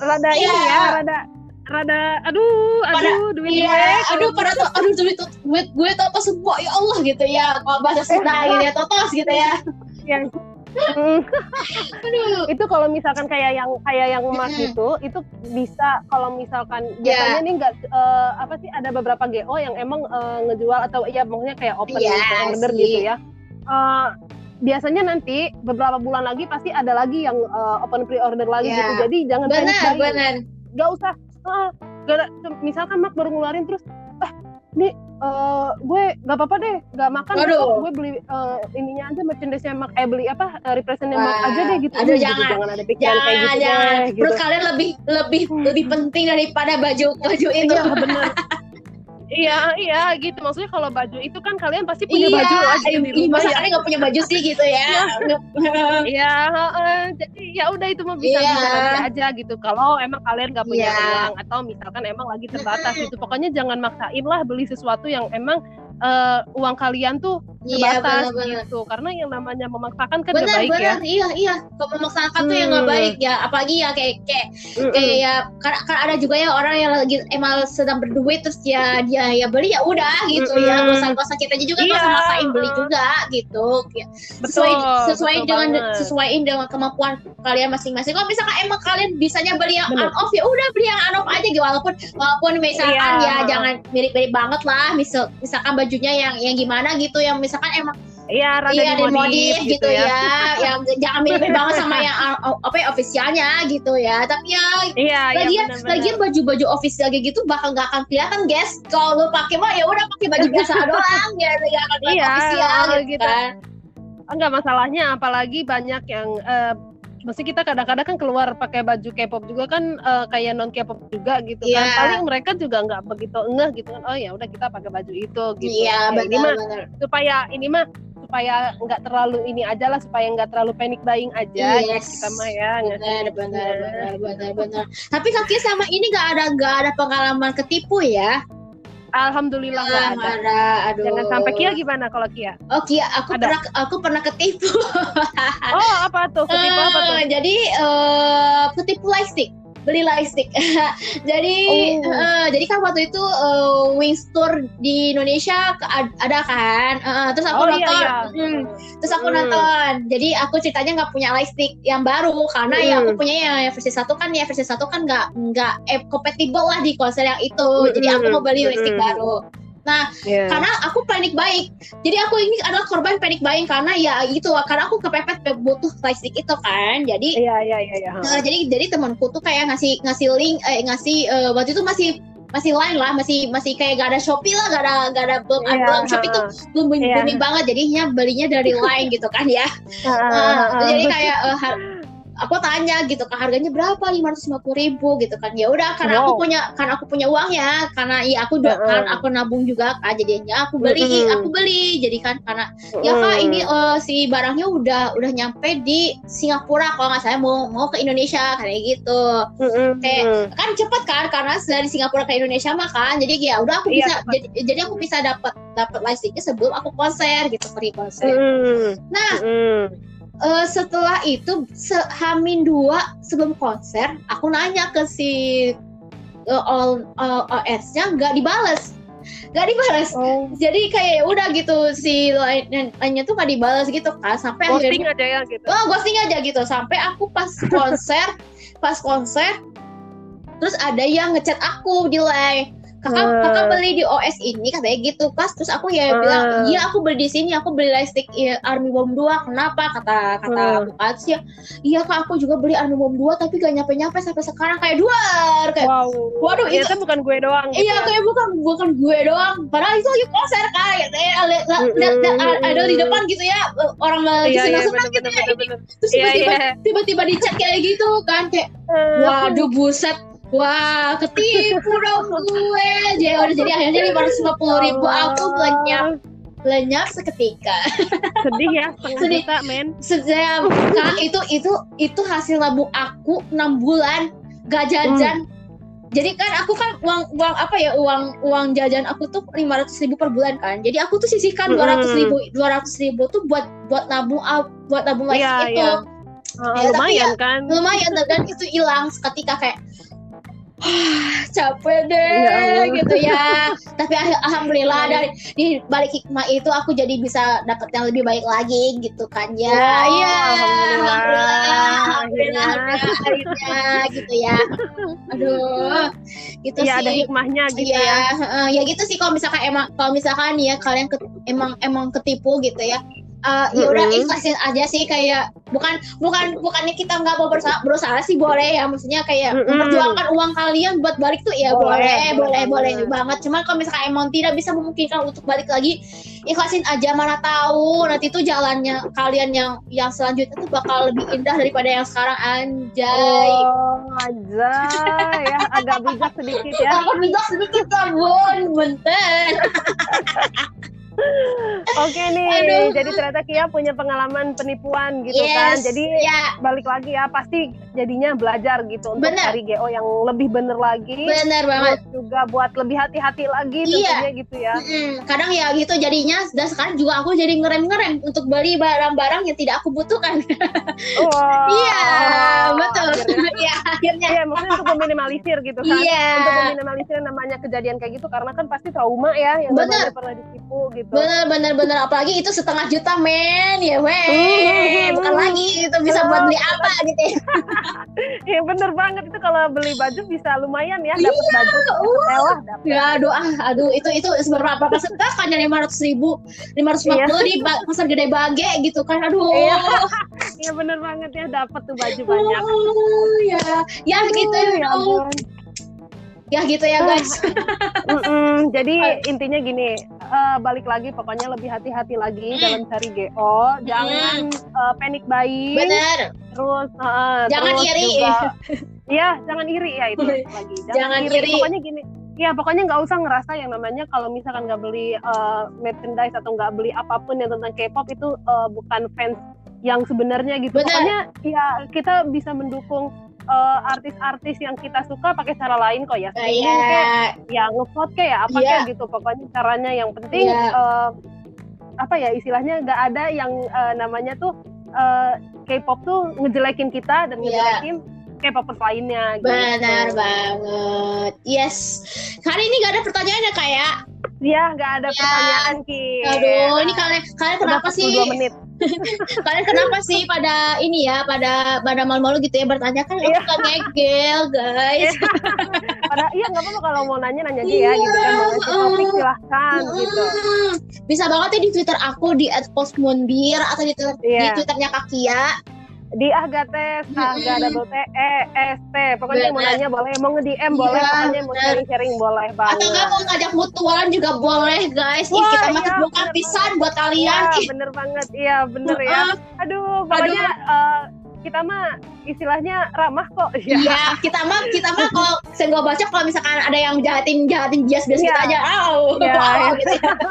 pada iya. ini ya rada rada aduh pada, aduh duit iya, gue aduh pada tuh aduh. duit duit gue tuh apa semua ya Allah gitu ya kalau bahasa Sunda gitu ya totos gitu ya. Yang itu kalau misalkan kayak yang kayak yang emas itu itu bisa kalau misalkan yeah. biasanya nih nggak uh, apa sih ada beberapa GO yang emang uh, ngejual atau ya maksudnya kayak open yes, gitu, order gitu ya. Uh, biasanya nanti beberapa bulan lagi pasti ada lagi yang uh, open pre-order lagi yeah. gitu. Jadi jangan benar, benar. Gak usah uh, gak, misalkan Mak baru ngeluarin terus ah nih uh, gue nggak apa-apa deh nggak makan Aduh. gue beli uh, ininya aja merchandise mak eh beli apa uh, representnya mak aja deh gitu aduh gitu, jangan jangan ada pikiran jangan, kayak gitu jangan. Deh, gitu. Menurut kalian lebih lebih lebih penting daripada baju baju itu iya benar Iya, iya gitu. Maksudnya kalau baju itu kan kalian pasti punya iya, baju aja di rumah. Masa ya. nggak punya baju sih gitu ya? Iya, uh, jadi ya udah itu mah bisa yeah. bisa aja gitu. Kalau emang kalian nggak punya yeah. uang atau misalkan emang lagi terbatas gitu, pokoknya jangan maksain lah beli sesuatu yang emang uh, uang kalian tuh iya, terbatas iya, bener, gitu karena yang namanya memaksakan kan bener, gak baik bener. ya iya iya kalau memaksakan hmm. tuh yang gak baik ya apalagi ya kayak kayak mm kayak ya kan, kan ada juga ya orang yang lagi emang sedang berduit terus ya dia ya beli ya udah gitu mm ya bosan-bosan kita juga iya. masa maksain beli juga gitu ya. sesuai betul, sesuai betul dengan banget. sesuaiin dengan kemampuan kalian masing-masing kalau misalkan emang kalian bisanya beli yang on off ya udah beli yang on off aja gitu walaupun walaupun misalkan iya. ya jangan mirip-mirip banget lah misal misalkan bajunya yang yang gimana gitu yang misalkan emang Iya, rada iya, dimodif, modif gitu, gitu ya. ya. yang jangan mirip banget sama yang apa ya ofisialnya gitu ya. Tapi ya iya, lagian iya, lagian baju-baju ofisial kayak gitu bakal nggak akan kelihatan, guys. Kalau lu pakai mah ya udah pakai baju biasa doang ya, nggak akan iya, ofisial gitu, gitu kan. Enggak masalahnya apalagi banyak yang uh, mesti kita kadang-kadang kan keluar pakai baju K-pop juga kan uh, kayak non K-pop juga gitu yeah. kan iya. paling mereka juga nggak begitu enggak gitu kan oh ya udah kita pakai baju itu gitu iya yeah, ini mah supaya ini mah supaya nggak terlalu ini aja lah supaya nggak terlalu panic buying aja gitu yes. kita mah ya benar benar benar benar benar tapi kaki sama ini nggak ada nggak ada pengalaman ketipu ya Alhamdulillah nggak ada. ada. Aduh. Jangan sampai Kia gimana kalau Kia? Oh Kia, aku ada. pernah aku pernah ketipu. oh apa tuh? Ketipu uh, apa tuh? Eh, jadi uh, ketipu lightstick beli lightstick. jadi oh. uh, jadi kan waktu itu uh, Wings Tour di Indonesia ada kan. Uh, terus aku oh, iya, nonton. Iya, iya. Hmm, terus aku hmm. nonton. Jadi aku ceritanya nggak punya lightstick yang baru karena hmm. ya aku hmm. punya yang versi satu kan ya versi satu kan nggak nggak eh, compatible lah di konser yang itu. Hmm. Jadi aku mau beli lightstick hmm. baru. Nah, yeah. karena aku panik baik. Jadi aku ini adalah korban panik buying karena ya itu karena aku kepepet butuh plastik itu kan. Jadi Iya, iya, iya, iya. Nah, jadi jadi temanku tuh kayak ngasih ngasih link eh ngasih uh, waktu itu masih masih lain lah masih masih kayak gak ada shopee lah gak ada gak ada belum yeah, belum shopee tuh belum booming, yeah. booming banget jadinya belinya dari line gitu kan ya uh, uh, jadi kayak uh, aku tanya gitu kan harganya berapa lima ratus lima puluh ribu gitu kan ya udah karena wow. aku punya karena aku punya uang ya karena ya aku uh -uh. kan aku nabung juga kan jadinya aku beli uh -uh. aku beli jadi kan karena uh -uh. ya kak ini uh, si barangnya udah udah nyampe di Singapura kalau nggak saya mau mau ke Indonesia kayak gitu uh -uh. kayak kan cepet kan karena dari Singapura ke Indonesia mah kan jadi ya udah aku iya, bisa jadi, jadi aku bisa dapat dapat lightsticknya sebelum aku konser gitu pergi konser uh -uh. nah uh -uh uh, setelah itu sehamin dua sebelum konser aku nanya ke si uh, all, uh, OS-nya nggak dibales. Nggak dibales. Oh. jadi kayak ya udah gitu si lainnya tuh nggak dibales gitu kan sampai ghosting akhirnya, aja ya gitu. Oh ghosting aja gitu. Sampai aku pas konser pas konser terus ada yang ngechat aku di line kakak uh. kakak beli di OS ini katanya gitu pas terus aku ya uh. bilang iya aku beli di sini aku beli lightstick ya, Army Bomb 2 kenapa? Kata kata uh. aku kan ya iya kak aku juga beli Army Bomb 2 tapi gak nyampe nyampe sampai sekarang. Kayak dua kayak wow. Waduh itu kan bukan gue doang gitu iya ya. kayak bukan bukan gue doang. Padahal itu lagi konser kan lihat ada di depan gitu ya orang lagi iya, senang senang gitu ya terus tiba-tiba tiba-tiba di chat kayak gitu kan kayak waduh buset Wah, ketipu dong gue. Jadi, jadi akhirnya lima ratus lima puluh ribu aku lenyap lenyap seketika. Sedih ya, setengah Sedih. juta, men. Sedih. Nah, itu itu itu hasil nabung aku enam bulan gak jajan. Hmm. Jadi kan aku kan uang uang apa ya uang uang jajan aku tuh lima ratus ribu per bulan kan. Jadi aku tuh sisihkan hmm. dua ratus ribu dua ratus ribu tuh buat buat nabung buat nabung lagi yeah, itu. Yeah. Uh, ya, lumayan ya, kan lumayan dan itu hilang seketika kayak capek deh ya gitu ya. Tapi alhamdulillah iya. dari di balik hikmah itu aku jadi bisa dapat yang lebih baik lagi gitu kan ya. Wow, ya alhamdulillah. alhamdulillah, alhamdulillah gitu ya. Aduh gitu ya, sih. ada hikmahnya gitu ya ya, uh, ya gitu sih kalau misalkan emang kalau misalkan ya kalian ke, emang emang ketipu gitu ya uh, ya udah mm-hmm. ikhlasin aja sih kayak bukan bukan bukannya kita nggak mau berusaha, berusaha sih boleh ya maksudnya kayak mm-hmm. memperjuangkan uang kalian buat balik tuh ya boleh boleh boleh, boleh, banget. Cuman kalau misalkan emang tidak bisa memungkinkan untuk balik lagi ikhlasin aja mana tahu nanti tuh jalannya kalian yang yang selanjutnya tuh bakal lebih indah daripada yang sekarang anjay. Oh anjay. Ya agak bijak sedikit ya. Agak bijak sedikit kabun bentar Oke nih, Aduh. jadi ternyata Kia punya pengalaman penipuan gitu yes, kan. Jadi ya. balik lagi ya, pasti jadinya belajar gitu untuk bener. cari GO yang lebih bener lagi. Bener banget. Terus juga buat lebih hati-hati lagi iya. gitu ya. Mm-hmm. Kadang ya gitu jadinya dan sekarang juga aku jadi ngerem-ngerem untuk beli barang-barang yang tidak aku butuhkan. Wow. iya, betul. Iya, akhirnya. Iya, maksudnya untuk meminimalisir gitu kan. Iya. Untuk meminimalisir namanya kejadian kayak gitu karena kan pasti trauma ya yang bener. pernah ditipu gitu. Bener bener bener apalagi itu setengah juta men ya weh hmm. bukan lagi itu bisa buat beli apa gitu ya. ya bener banget itu kalau beli baju bisa lumayan ya dapat iya, baju dapat. Ya aduh ah aduh itu itu seberapa persen kan lima ratus ribu lima ratus lima puluh di pasar gede bage gitu kan aduh. Iya ya, bener banget ya dapat tuh baju banyak. Oh, ya ya gitu ya. ya ya gitu ya guys. mm -mm, jadi intinya gini, uh, balik lagi pokoknya lebih hati-hati lagi mm. dalam cari GO, jangan mm. uh, panic buying. Bener. Terus uh, jangan terus iri. Iya, jangan iri ya itu lagi. Jangan, jangan iri. iri. Pokoknya gini, ya pokoknya nggak usah ngerasa yang namanya kalau misalkan nggak beli uh, merchandise atau nggak beli apa pun yang tentang K-pop itu uh, bukan fans yang sebenarnya gitu. Bener. Pokoknya ya kita bisa mendukung uh, artis-artis yang kita suka pakai cara lain kok ya. Uh, yeah. ya ngevote kayak ya apa yeah. kayak gitu pokoknya caranya yang penting yeah. Iya. uh, apa ya istilahnya nggak ada yang uh, namanya tuh uh, K-pop tuh ngejelekin kita dan iya. ngejelekin yeah. K-popers lainnya. Gitu. Benar banget. Yes. Hari ini gak ada pertanyaannya kayak. Iya, nggak ada ya. pertanyaan Ki. Aduh, ini kalian kalian kenapa sih? menit. Kalian kenapa sih pada ini ya, pada pada malu-malu gitu ya bertanya kan iya. suka ngegel, guys. pada iya nggak apa-apa kalau mau nanya nanya aja ya gitu kan mau ngasih topik silahkan gitu. Bisa banget ya di Twitter aku di @postmoonbeer atau di Twitter yeah. di Twitternya Kakia di Agates, Aga double T E S T. Pokoknya mau nanya boleh, mau nge-DM iya, boleh, pokoknya mau sharing-sharing boleh banget. Atau nggak mau ngajak mutualan juga boleh, guys. Wah, kita masih iya, bukan pisan buat kalian. Iya, bener banget. Iya, bener ya. Aduh, pokoknya Aduh. Uh, kita mah istilahnya ramah kok. Iya, ya, kita mah kita mah kalau saya nggak baca kalau misalkan ada yang jahatin jahatin bias bias ya. kita aja, ya, wow, gitu ya.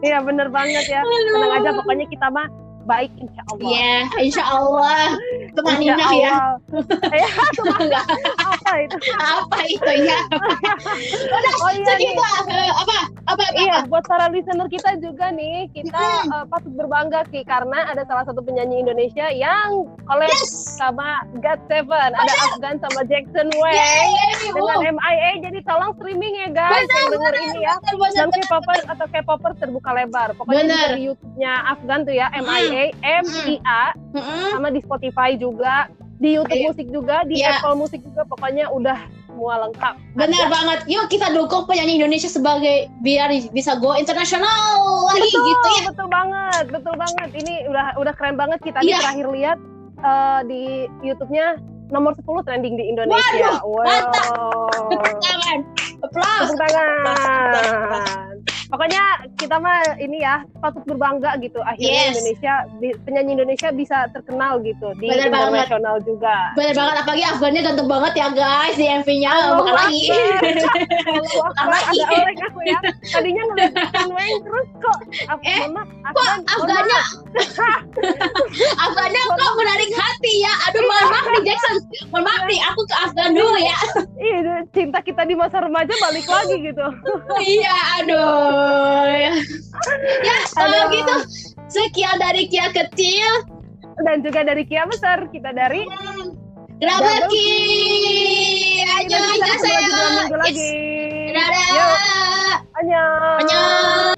Iya bener banget ya. Tenang aja pokoknya kita mah baik insya Allah. Iya, yeah, insya Allah. Tumaninah ya. Ya, apa itu? apa itu ya? Udah, oh, iya, segitu apa? Apa, apa? Iya, buat para listener kita juga nih, kita hmm. uh, patut berbangga Ki karena ada salah satu penyanyi Indonesia yang collab yes. sama God Seven, ada oh, Afgan sama Jackson Wang yeah, yeah, yeah. dengan oh. MIA. Jadi tolong streaming ya guys, bener, yang denger bener, ini ya. Dan K-popers atau K-popers terbuka lebar. Pokoknya bener. di YouTube-nya Afgan tuh ya, MIA M I A sama di Spotify juga di YouTube Ayo. musik juga di yeah. Apple musik juga pokoknya udah semua lengkap benar banget yuk kita dukung penyanyi Indonesia sebagai biar bisa go internasional lagi betul, gitu ya betul banget betul banget ini udah udah keren banget kita yeah. terakhir lihat uh, di YouTube-nya nomor 10 trending di Indonesia. Waduh, wow. mantap. Tepuk tangan. Tepuk tangan pokoknya kita mah ini ya patut berbangga gitu. Akhirnya yes. Indonesia penyanyi Indonesia bisa terkenal gitu di Bener internasional banget. juga. Bener banget apalagi Afgannya ganteng banget ya guys di MV-nya bukan lagi. Bukan lagi ada orang aku ya. Tadinya ngeliat Weng terus kok Af eh, kok Afgannya Afgannya kok menarik hati ya? Aduh mohon maaf nih Jackson. Mohon maaf nih aku ke Afgan dulu ya. Iya cinta kita di masa remaja balik lagi gitu. Iya aduh ya kalau gitu sekian dari Kia kecil dan juga dari Kia besar kita dari Kenapa Ki? Ayo aja saya. Dadah. Annyeong.